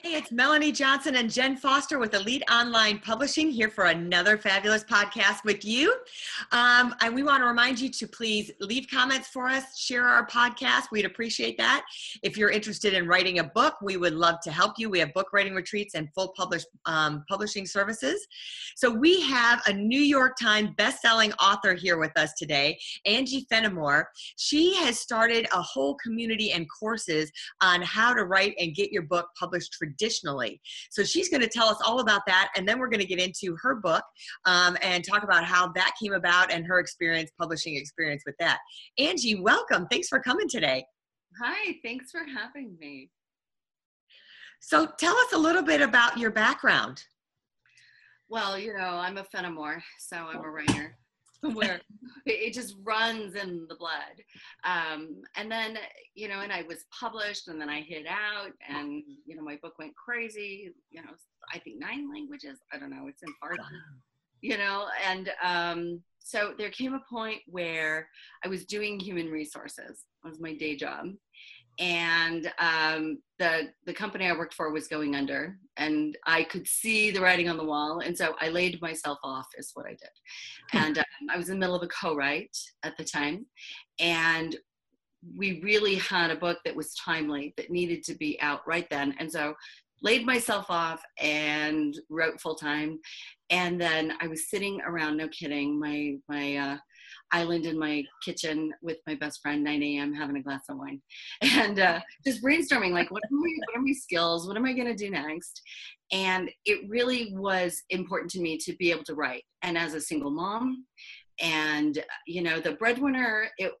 Hey, it's Melanie Johnson and Jen Foster with Elite Online Publishing here for another fabulous podcast with you. Um, and we want to remind you to please leave comments for us, share our podcast. We'd appreciate that. If you're interested in writing a book, we would love to help you. We have book writing retreats and full published um, publishing services. So we have a New York Times best-selling author here with us today, Angie Fenimore. She has started a whole community and courses on how to write and get your book published traditionally. So she's going to tell us all about that, and then we're going to get into her book um, and talk about how that came about and her experience, publishing experience with that. Angie, welcome. Thanks for coming today. Hi, thanks for having me. So tell us a little bit about your background. Well, you know, I'm a Fenimore, so I'm a writer. Where it just runs in the blood. Um, and then, you know, and I was published and then I hit out and, you know, my book went crazy, you know, I think nine languages. I don't know. It's in Farsi, you know, and um, so there came a point where I was doing human resources. It was my day job and um, the the company I worked for was going under, and I could see the writing on the wall, and so I laid myself off. Is what I did, and um, I was in the middle of a co-write at the time, and we really had a book that was timely that needed to be out right then, and so laid myself off and wrote full time, and then I was sitting around. No kidding, my my uh, island in my kitchen with my best friend 9 a.m having a glass of wine. And uh, just brainstorming like what are, my, what are my skills? What am i going to do next? And it really was important to me to be able to write. And as a single mom and you know the breadwinner it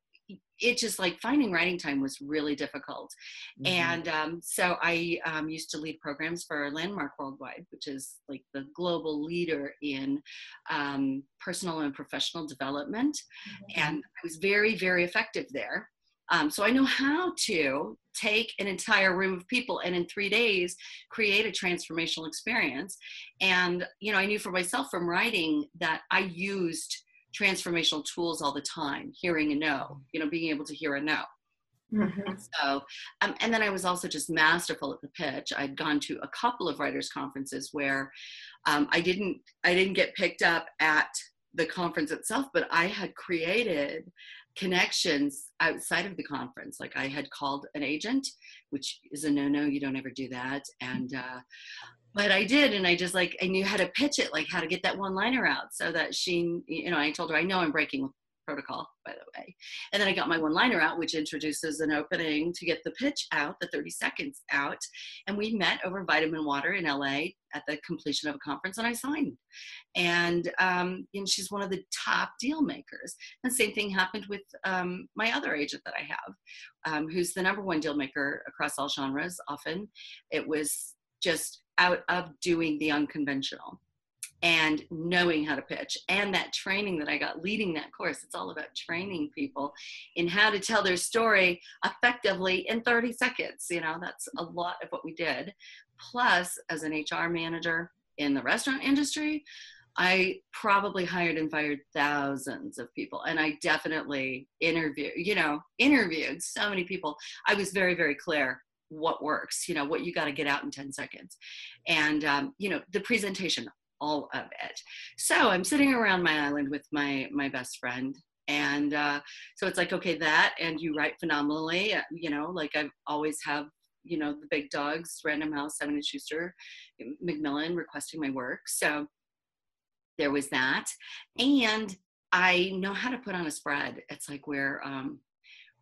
it just like finding writing time was really difficult. Mm-hmm. And um, so I um, used to lead programs for Landmark Worldwide, which is like the global leader in um, personal and professional development. Mm-hmm. And I was very, very effective there. Um, so I know how to take an entire room of people and in three days create a transformational experience. And, you know, I knew for myself from writing that I used transformational tools all the time hearing a no you know being able to hear a no. Mm-hmm. so um, and then i was also just masterful at the pitch. I'd gone to a couple of writers conferences where um, i didn't i didn't get picked up at the conference itself but i had created connections outside of the conference. Like i had called an agent which is a no no you don't ever do that. And uh, but I did, and I just like I knew how to pitch it, like how to get that one liner out, so that she, you know, I told her I know I'm breaking protocol, by the way, and then I got my one liner out, which introduces an opening to get the pitch out, the 30 seconds out, and we met over vitamin water in LA at the completion of a conference, and I signed, and um, and she's one of the top deal makers. And same thing happened with um, my other agent that I have, um, who's the number one deal maker across all genres. Often, it was just out of doing the unconventional and knowing how to pitch and that training that I got leading that course. It's all about training people in how to tell their story effectively in 30 seconds. You know, that's a lot of what we did. Plus, as an HR manager in the restaurant industry, I probably hired and fired thousands of people, and I definitely interviewed, you know, interviewed so many people. I was very, very clear what works you know what you got to get out in 10 seconds. And um, you know the presentation all of it. So i'm sitting around my island with my my best friend and uh, so it's like okay that and you write phenomenally uh, you know like i always have you know the big dogs random house and schuster macmillan requesting my work. So there was that. And i know how to put on a spread. It's like where um,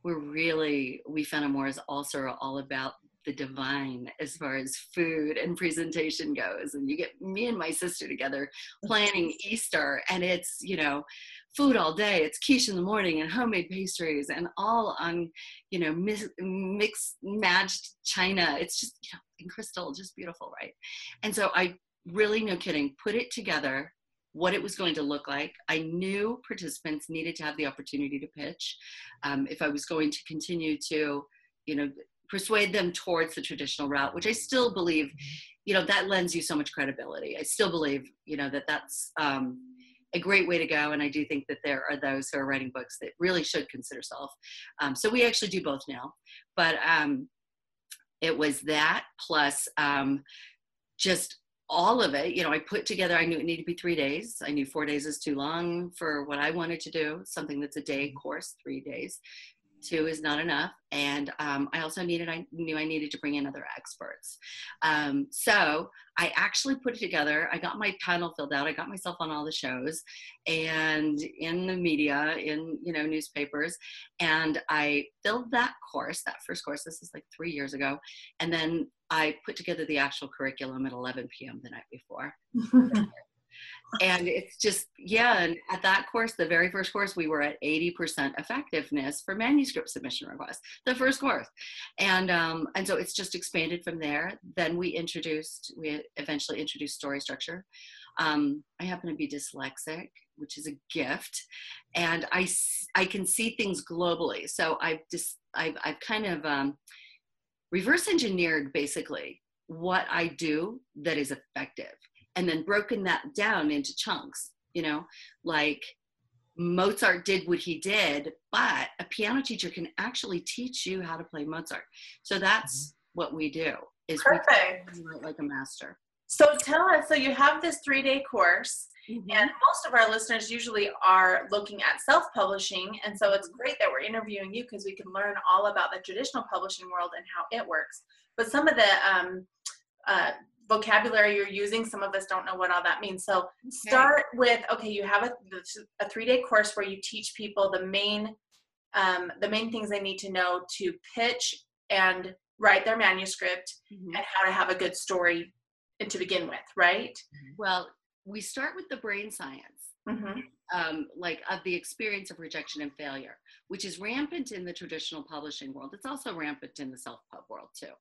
we're really we Fenimore is also all about the divine as far as food and presentation goes. And you get me and my sister together planning Easter, and it's, you know, food all day. It's quiche in the morning and homemade pastries and all on, you know, mix, mixed, matched china. It's just, you know, in crystal, just beautiful, right? And so I really, no kidding, put it together what it was going to look like. I knew participants needed to have the opportunity to pitch. Um, if I was going to continue to, you know, persuade them towards the traditional route, which I still believe, you know, that lends you so much credibility. I still believe, you know, that that's um, a great way to go. And I do think that there are those who are writing books that really should consider self. Um, so we actually do both now. But um, it was that plus um, just all of it, you know, I put together, I knew it needed to be three days. I knew four days is too long for what I wanted to do, something that's a day mm-hmm. course, three days two is not enough. And um, i also needed i knew i needed to bring in other experts. Um, so i actually put it together. I got my panel filled out. I got myself on all the shows and in the media in you know newspapers. And i filled that course that first course this is like three years ago. And then i put together the actual curriculum at 11 p.m the night before and it's just yeah and at that course the very first course we were at 80% effectiveness for manuscript submission requests the first course. And um, and so it's just expanded from there. Then we introduced we eventually introduced story structure. Um, i happen to be dyslexic which is a gift and i i can see things globally. So i've just i've, I've kind of um, reverse engineered basically what i do that is effective and then broken that down into chunks, you know, like Mozart did what he did, but a piano teacher can actually teach you how to play Mozart. So that's mm-hmm. what we do is Perfect. like a master. So tell us, so you have this three day course mm-hmm. and most of our listeners usually are looking at self-publishing. And so it's great that we're interviewing you because we can learn all about the traditional publishing world and how it works. But some of the um, uh, vocabulary you're using some of us don't know what all that means so okay. start with okay you have a, a three day course where you teach people the main um, the main things they need to know to pitch and write their manuscript mm-hmm. and how to have a good story to begin with right well we start with the brain science mm-hmm. um, like of the experience of rejection and failure which is rampant in the traditional publishing world it's also rampant in the self-pub world too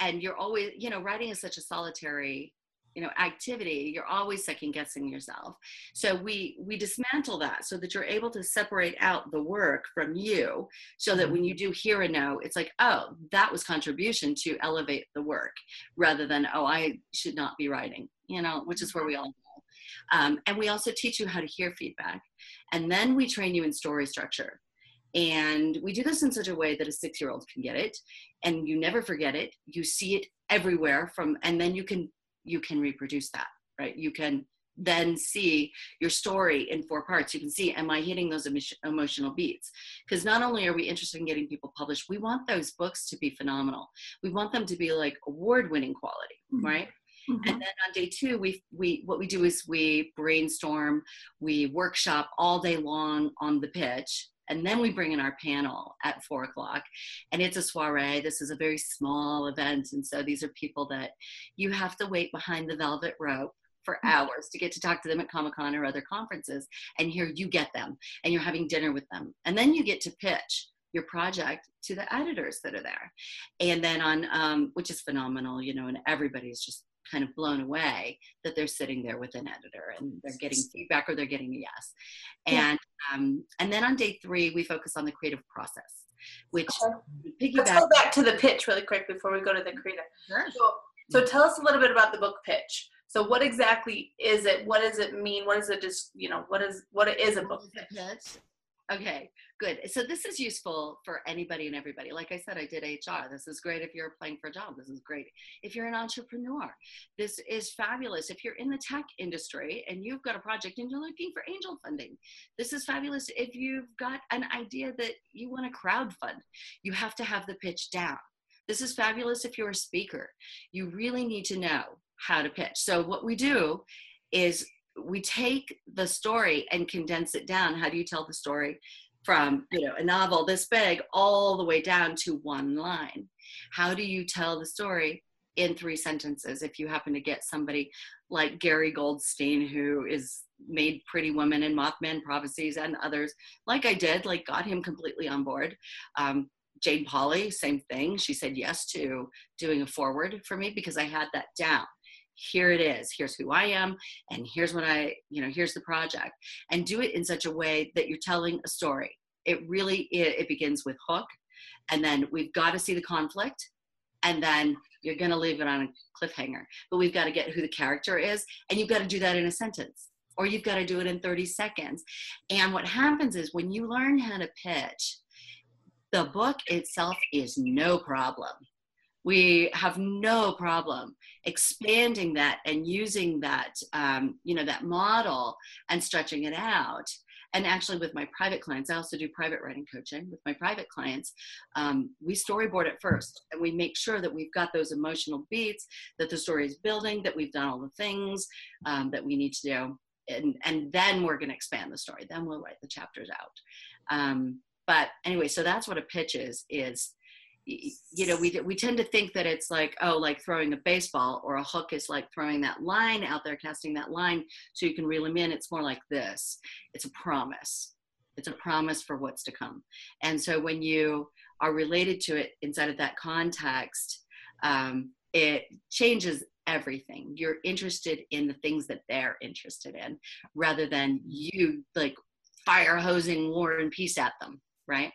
and you're always you know writing is such a solitary you know activity. You're always second guessing yourself. So we we dismantle that so that you're able to separate out the work from you so that when you do hear a no it's like oh that was contribution to elevate the work rather than oh i should not be writing you know which is where we all go. Um, and we also teach you how to hear feedback. And then we train you in story structure and we do this in such a way that a six year old can get it and you never forget it. You see it everywhere from, and then you can, you can reproduce that, right? You can then see your story in four parts. You can see, am I hitting those emotional beats? Because not only are we interested in getting people published, we want those books to be phenomenal. We want them to be like award winning quality, mm-hmm. right? Mm-hmm. And then on day two, we we what we do is we brainstorm, we workshop all day long on the pitch, and then we bring in our panel at four o'clock. And it's a soiree. This is a very small event. And so these are people that you have to wait behind the velvet rope for mm. hours to get to talk to them at Comic Con or other conferences. And here you get them and you're having dinner with them. And then you get to pitch your project to the editors that are there. And then on, um, which is phenomenal, you know, and everybody's just kind of blown away that they're sitting there with an editor and they're getting feedback or they're getting a yes. And yeah. um, and then on day three, we focus on the creative process, which okay. Let's go back to the pitch really quick before we go to the creative. Sure. So, so tell us a little bit about the book pitch. So what exactly is it? What does it mean? What is it just, you know, what is what is a book pitch? Okay, good. So this is useful for anybody and everybody. Like I said, I did HR. This is great if you're applying for a job. This is great if you're an entrepreneur. This is fabulous if you're in the tech industry and you've got a project and you're looking for angel funding. This is fabulous if you've got an idea that you want to crowd fund. You have to have the pitch down. This is fabulous if you're a speaker. You really need to know how to pitch. So what we do is we take the story and condense it down. How do you tell the story? from you know a novel this big all the way down to one line. How do you tell the story in three sentences? If you happen to get somebody like gary goldstein who is made pretty women and mothman prophecies and others like i did like got him completely on board. Um, jane pauley same thing. She said yes to doing a forward for me because i had that down here it is here's who i am and here's what i you know here's the project. And do it in such a way that you're telling a story. It really it, it begins with hook and then we've got to see the conflict and then you're going to leave it on a cliffhanger. But we've got to get who the character is and you've got to do that in a sentence or you've got to do it in 30 seconds. And what happens is when you learn how to pitch the book itself is no problem we have no problem expanding that and using that um, you know that model and stretching it out. And actually with my private clients i also do private writing coaching with my private clients. Um, we storyboard it first and we make sure that we've got those emotional beats that the story is building that we've done all the things um, that we need to do. And, and then we're going to expand the story. Then we'll write the chapters out. Um, but anyway so that's what a pitch is is you know we we tend to think that it's like oh like throwing a baseball or a hook is like throwing that line out there casting that line so you can reel them in. It's more like this. It's a promise. It's a promise for what's to come. And so when you are related to it inside of that context um, it changes everything. You're interested in the things that they're interested in rather than you like fire hosing war and peace at them right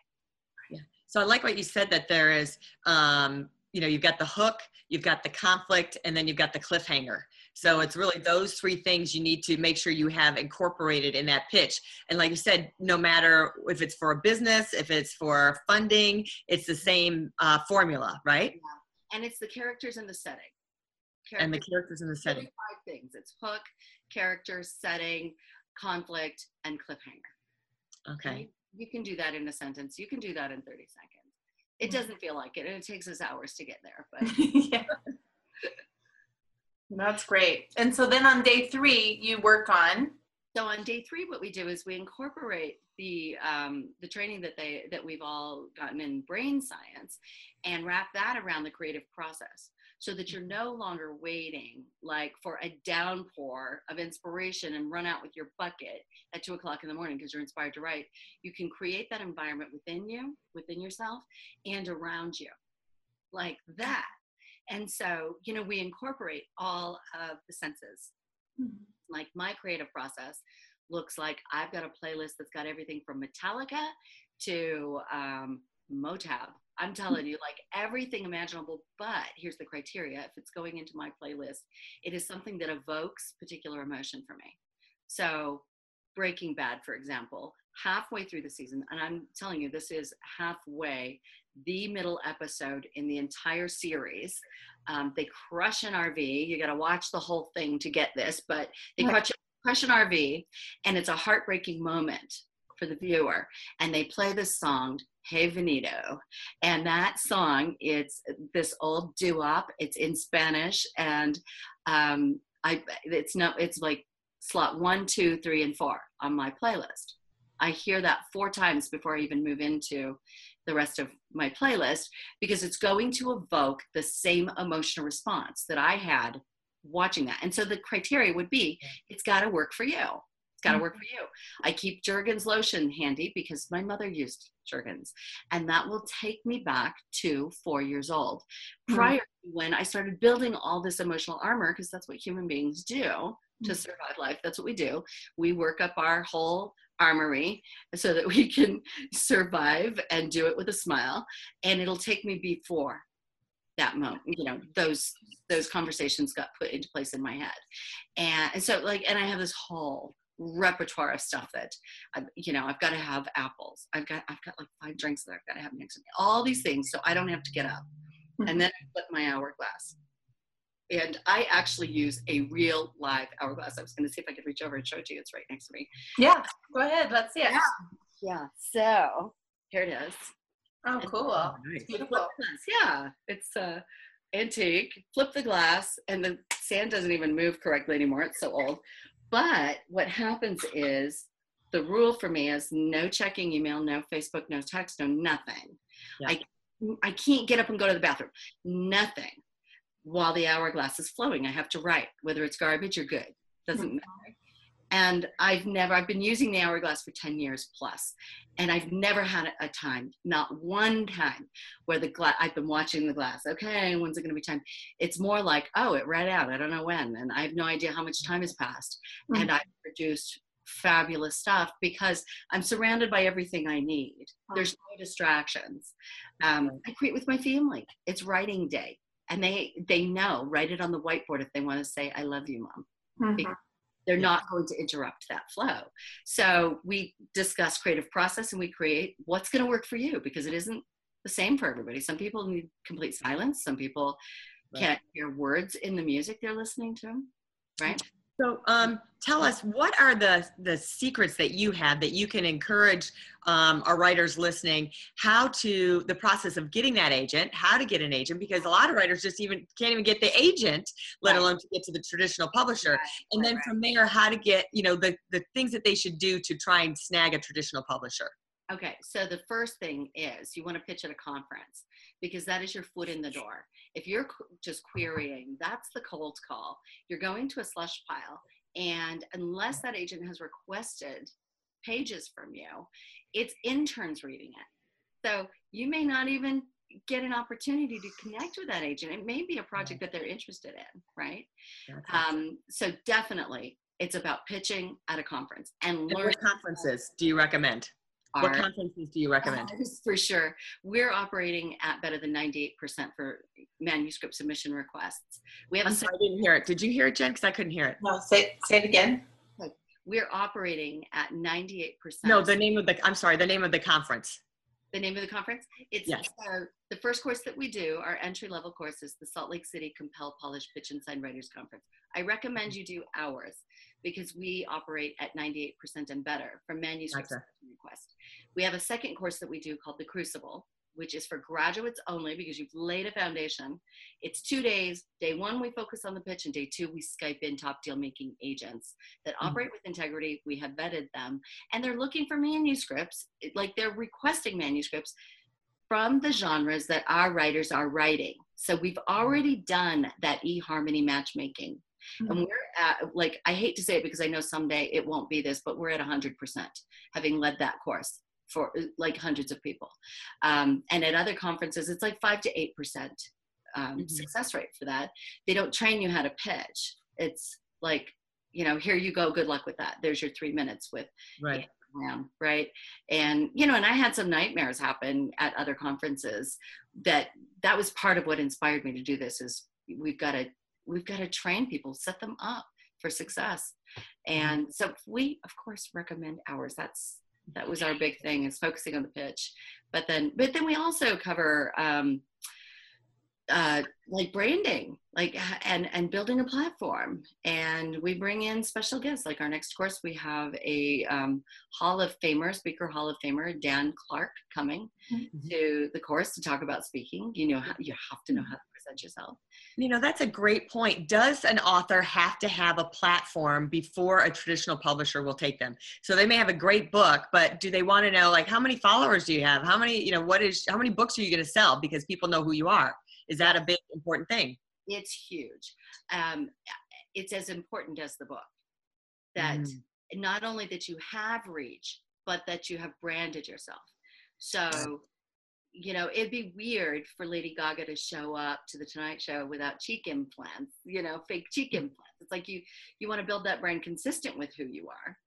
so I like what you said that there is, um, you know, you've got the hook, you've got the conflict, and then you've got the cliffhanger. So it's really those three things you need to make sure you have incorporated in that pitch. And like you said, no matter if it's for a business, if it's for funding, it's the same uh, formula, right? Yeah. And it's the characters and the setting. Characters, and the characters in the setting. Five things. It's hook, characters, setting, conflict, and cliffhanger. Okay you can do that in a sentence. You can do that in 30 seconds. It mm-hmm. doesn't feel like it, and it takes us hours to get there. But yeah. That's great. And so then on day three, you work on. So on day three, what we do is we incorporate the um, the training that they that we've all gotten in brain science, and wrap that around the creative process so that you're no longer waiting like for a downpour of inspiration and run out with your bucket at two o'clock in the morning because you're inspired to write. You can create that environment within you, within yourself, and around you like that. And so, you know, we incorporate all of the senses. Mm-hmm. Like my creative process looks like I've got a playlist that's got everything from Metallica to um, Motown I'm telling you, like everything imaginable. But here's the criteria if it's going into my playlist, it is something that evokes particular emotion for me. So, Breaking Bad, for example, halfway through the season, and I'm telling you, this is halfway, the middle episode in the entire series. Um, they crush an RV. You got to watch the whole thing to get this, but they crush, crush an RV, and it's a heartbreaking moment for the viewer. And they play this song Hey Venido. And that song, it's this old doo-wop. It's in Spanish, and um, I it's not it's like slot one, two, three, and four on my playlist. I hear that four times before I even move into the rest of my playlist because it's going to evoke the same emotional response that I had watching that. And so the criteria would be it's got to work for you. It's got to work mm-hmm. for you. I keep Jergens lotion handy because my mother used Jergens, and that will take me back to four years old. Mm-hmm. Prior to when I started building all this emotional armor, because that's what human beings do to mm-hmm. survive life. That's what we do. We work up our whole armory so that we can survive and do it with a smile. And it'll take me before that moment you know those those conversations got put into place in my head and, and so like and i have this whole repertoire of stuff that I, you know i've got to have apples. I've got i've got like five drinks that i've got to have next to me. All these things so i don't have to get up. And mm-hmm. then I flip my hourglass. And i actually use a real live hourglass. I was going to see if i could reach over and show it to you. It's right next to me. Yeah. Go ahead. Let's see it. Yeah, yeah. so here it is. Oh cool. nice. beautiful. Yeah. It's uh antique. Flip the glass and the sand doesn't even move correctly anymore. It's so old but what happens is the rule for me is no checking email, no Facebook, no text, no nothing. Yeah. I I can't get up and go to the bathroom. Nothing. While the hourglass is flowing, I have to write. Whether it's garbage or good, doesn't mm-hmm. matter. And I've never, I've been using the hourglass for 10 years plus, and I've never had a time, not one time, where the glass, I've been watching the glass. Okay, when's it going to be time? It's more like, oh, it ran out. I don't know when. And I have no idea how much time has passed. Mhm. And I've produced fabulous stuff because I'm surrounded by everything I need. There's no distractions. Um, I create with my family. It's writing day. And they they know, write it on the whiteboard if they want to say, I love you, mom Mhm. They're not going to interrupt that flow. So we discuss creative process and we create what's going to work for you because it isn't the same for everybody. Some people need complete silence. Some people Right. can't hear words in the music they're listening to. Right. So, um, tell us what are the the secrets that you have that you can encourage um, our writers listening how to the process of getting that agent, how to get an agent, because a lot of writers just even can't even get the agent, let Right. alone to get to the traditional publisher. Right, and then right. from there, how to get you know the the things that they should do to try and snag a traditional publisher. Okay, so the first thing is you want to pitch at a conference because that is your foot in the door. If you're just querying, that's the cold call. You're going to a slush pile, and unless that agent has requested pages from you, it's interns reading it. So you may not even get an opportunity to connect with that agent. It may be a project that they're interested in, right? Um, so definitely, it's about pitching at a conference and what conferences do you recommend? What conferences do you recommend? for sure. We're operating at better than 98% for manuscript submission requests. We have I'm a, sorry, I didn't hear it. Did you hear it, Jen? Because I couldn't hear it. No, say, say it again. we're operating at 98%. No, the name of the. I'm sorry, the name of the conference. The name of the conference. It's Yes. uh, the first course that we do, our entry level course is the Salt Lake City Compel Polish Pitch and Sign Writers Conference. I recommend you do ours because we operate at 98% and better for manuscript Gotcha. request. We have a second course that we do called the Crucible, which is for graduates only because you've laid a foundation. It's two days. Day one, we focus on the pitch, and day two, we Skype in top deal making agents that Mhm. operate with integrity. We have vetted them, and they're looking for manuscripts, like they're requesting manuscripts from the genres that our writers are writing. So we've already done that eHarmony matchmaking. And Mhm. we're at, like, I hate to say it because I know someday it won't be this, but we're at 100%, having led that course for like hundreds of people. Um, and at other conferences, it's like 5 to 8% um, Mhm. success rate for that. They don't train you how to pitch. It's like, you know, here you go, good luck with that. There's your three minutes with Right. right? And you know, and I had some nightmares happen at other conferences. That that was part of what inspired me to do this. Is we've got to we've got to train people, set them up for success. And so we, of course, recommend ours. That's that was our big thing is focusing on the pitch. But then, but then we also cover. Um, uh, like branding, like and and building a platform, and we bring in special guests. Like our next course, we have a um, Hall of Famer, Speaker Hall of Famer Dan Clark coming Mhm. to the course to talk about speaking. You know, how, you have to know how to present yourself. You know, that's a great point. Does an author have to have a platform before a traditional publisher will take them? So they may have a great book, but do they want to know like how many followers do you have? How many, you know, what is how many books are you going to sell because people know who you are? Is that a big important thing? It's huge. Um, it's as important as the book. That Mm. not only that you have reach, but that you have branded yourself. So, you know, it'd be weird for Lady Gaga to show up to the Tonight Show without cheek implants, you know, fake cheek implants. It's like you you want to build that brand consistent with who you are.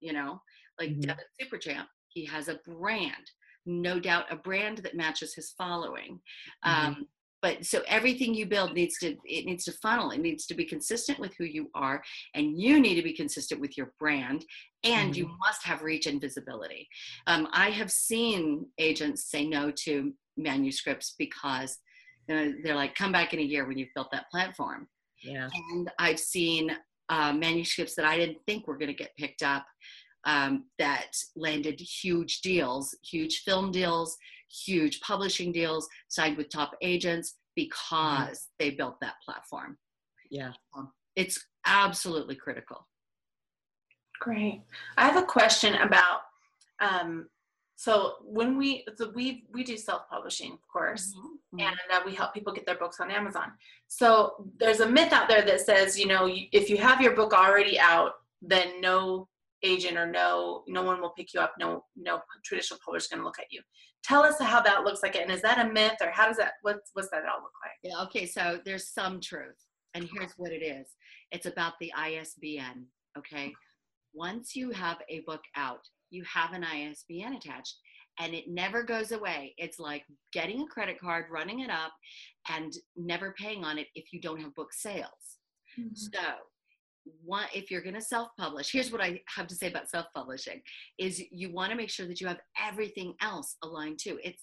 You know, like Mhm. Devin Supertramp, he has a brand, no doubt, a brand that matches his following. Um, but so everything you build needs to it needs to funnel it needs to be consistent with who you are and you need to be consistent with your brand and you must have reach and visibility. Um, i have seen agents say no to manuscripts because uh, they're like come back in a year when you've built that platform. Yeah. and i've seen uh, manuscripts that i didn't think were going to get picked up um, that landed huge deals huge film deals huge publishing deals signed with top agents because they built that platform Yeah. it's absolutely critical Great. I have a question about um, so when we so we we do self-publishing of course mm-hmm. and uh, we help people get their books on amazon so there's a myth out there that says you know if you have your book already out then no agent or no no one will pick you up no no traditional publisher is going to look at you tell us how that looks like and is that a myth or how does that what's what's that all look like yeah okay so there's some truth and here's what it is it's about the isbn okay once you have a book out you have an ISBN attached and it never goes away. It's like getting a credit card, running it up, and never paying on it if you don't have book sales. Mm-hmm. So, one, if you're going to self-publish, here's what I have to say about self-publishing: is you want to make sure that you have everything else aligned too. It's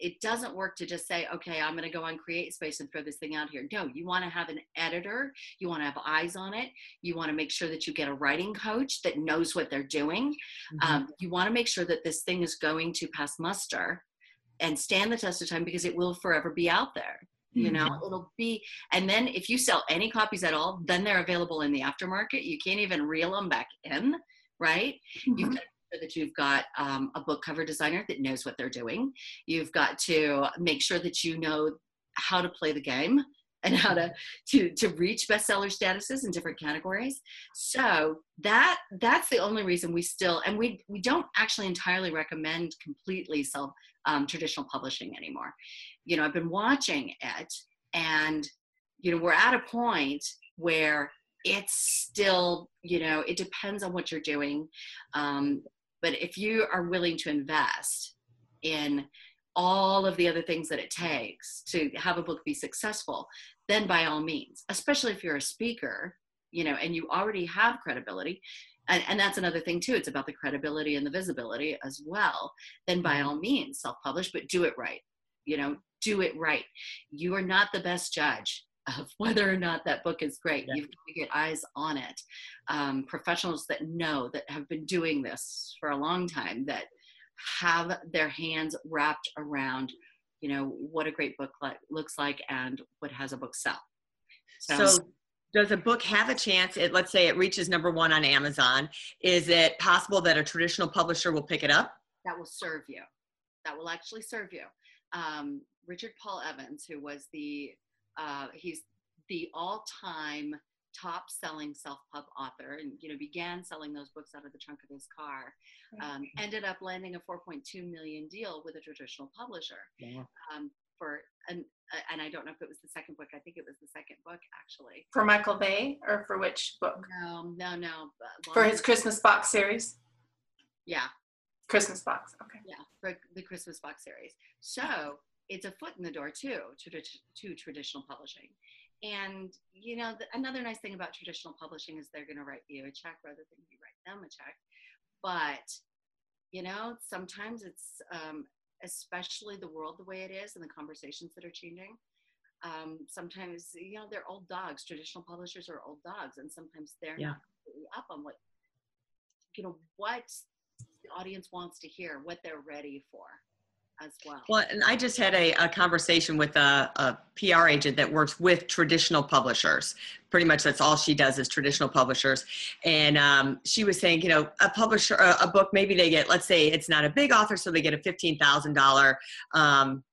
it doesn't work to just say, okay, I'm going to go on CreateSpace and throw this thing out here. No, you want to have an editor. You want to have eyes on it. You want to make sure that you get a writing coach that knows what they're doing. Mm-hmm. Um, you want to make sure that this thing is going to pass muster and stand the test of time because it will forever be out there. You know, mm-hmm. it'll be, and then if you sell any copies at all, then they're available in the aftermarket. You can't even reel them back in, right? Mm-hmm. You've got to sure that you've got um, a book cover designer that knows what they're doing. You've got to make sure that you know how to play the game and how to to to reach bestseller statuses in different categories so that that's the only reason we still and we we don't actually entirely recommend completely self um, traditional publishing anymore you know i've been watching it and you know we're at a point where it's still you know it depends on what you're doing um, but if you are willing to invest in all of the other things that it takes to have a book be successful, then by all means, especially if you're a speaker, you know, and you already have credibility, and, and that's another thing too, it's about the credibility and the visibility as well, then by mm-hmm. all means, self publish, but do it right. You know, do it right. You are not the best judge of whether or not that book is great. Yeah. You've got to get eyes on it. Um, professionals that know that have been doing this for a long time that have their hands wrapped around, you know, what a great book like, looks like and what has a book sell. So, so does a book have a chance? It, let's say it reaches number one on Amazon. Is it possible that a traditional publisher will pick it up? That will serve you. That will actually serve you. Um, Richard Paul Evans, who was the uh, he's the all-time top-selling self-pub author, and you know began selling those books out of the trunk of his car. Um, ended up landing a 4.2 million deal with a traditional publisher yeah. um, for an, uh, and I don't know if it was the second book. I think it was the second book actually. For Michael Vey, or for which book? No, no, no. For his Christmas box series. Yeah. Christmas box. Okay. Yeah, for the Christmas box series. So it's a foot in the door too to, to traditional publishing. And you know, the, another nice thing about traditional publishing is they're going to write you a check rather than you write them a check. But you know, sometimes it's um, especially the world the way it is and the conversations that are changing. Um, sometimes you know they're old dogs. Traditional publishers are old dogs, and sometimes they're yeah. not up on what you know what the audience wants to hear, what they're ready for as well. Well, and I just had a, a conversation with a, a, PR agent that works with traditional publishers. Pretty much that's all she does is traditional publishers. And um, she was saying, you know, a publisher, a, a, book, maybe they get, let's say it's not a big author, so they get a $15,000 um,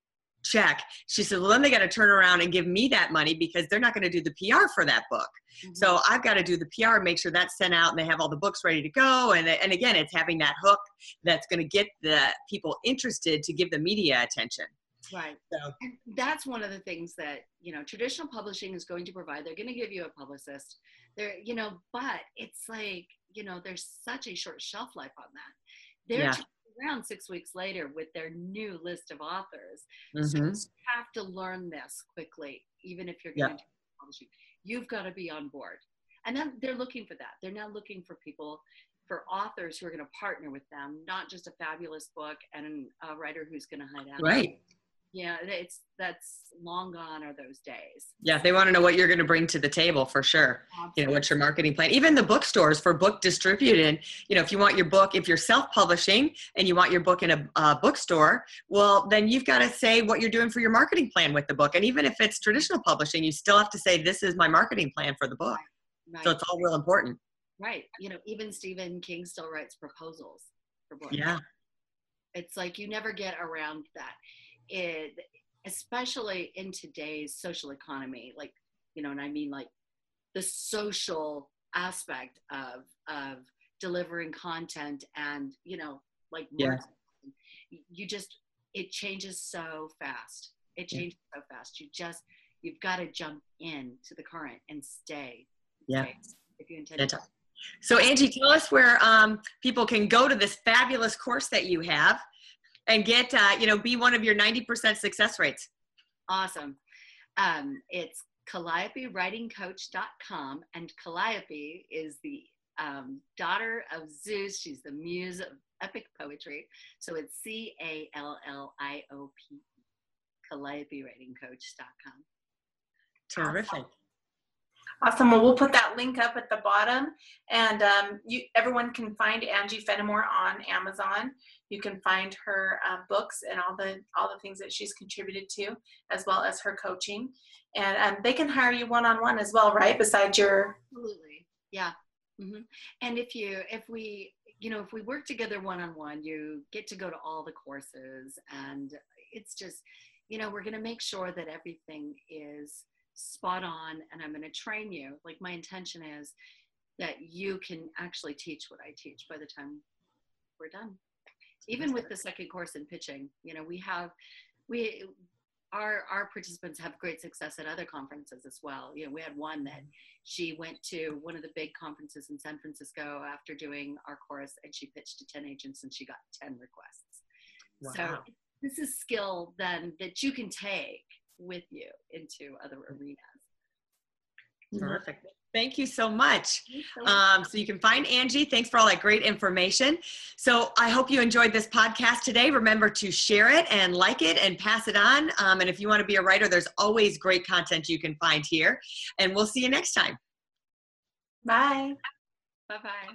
check. She said, well, then they got to turn around and give me that money because they're not going to do the PR for that book. Mm-hmm. So I've got to do the PR, make sure that's sent out and they have all the books ready to go. And, and again, it's having that hook that's going to get the people interested to give the media attention. Right. So and that's one of the things that, you know, traditional publishing is going to provide. They're going to give you a publicist. There, you know, but it's like, you know, there's such a short shelf life on that. They're yeah around six weeks later with their new list of authors. Mm-hmm. So you have to learn this quickly, even if you're going yeah. to publishing. You've got to be on board. And then they're looking for that. They're now looking for people, for authors who are going to partner with them, not just a fabulous book and a writer who's going to hide out. Right yeah it's that's long gone are those days yeah they want to know what you're going to bring to the table for sure Absolutely. you know what's your marketing plan even the bookstores for book distributed you know if you want your book if you're self-publishing and you want your book in a, a bookstore well then you've got to say what you're doing for your marketing plan with the book and even if it's traditional publishing you still have to say this is my marketing plan for the book right. Right. so it's all real important Right. You know, even Stephen King still writes proposals for books. Yeah. It's like you never get around that. It, especially in today's social economy, like, you know, and I mean like the social aspect of of delivering content and, you know, like Yeah. you just it changes so fast. It changes so fast. You just you've got to jump in to the current and stay. Yeah. Stay if you intend to. So Angie, tell us where um, people can go to this fabulous course that you have and get, uh, you know, be one of your 90% success rates. Awesome. Um, it's CalliopeWritingCoach.com, and Calliope is the um, daughter of Zeus. She's the muse of epic poetry. So it's c-a-l-l-i-o-p C A L L I O P E, CalliopeWritingCoach.com. Terrific. Awesome. Well, we'll put that link up at the bottom, and um, you everyone can find Angie Fenimore on Amazon. You can find her uh, books and all the all the things that she's contributed to, as well as her coaching. And um, they can hire you one on one as well, right? Besides your Absolutely. Yeah. hmm And if you, if we, you know, if we work together one on one, you get to go to all the courses, and it's just, you know, we're going to make sure that everything is spot on, and I'm going to train you. Like my intention is that you can actually teach what I teach by the time we're done. Even with the second course in pitching, you know, we have we our our participants have great success at other conferences as well. You know, we had one that she went to one of the big conferences in San Francisco after doing our course, and she pitched to ten agents, and she got ten requests. wow. So this is skill then that you can take with you into other arenas. Terrific. Mm-hmm. Thank you so much. So Um, so you can find Angie. Thanks for all that great information. So I hope you enjoyed this podcast today. Remember to share it and like it and pass it on. Um, and if you want to be a writer, there's always great content you can find here. And we'll see you next time. bye. bye bye.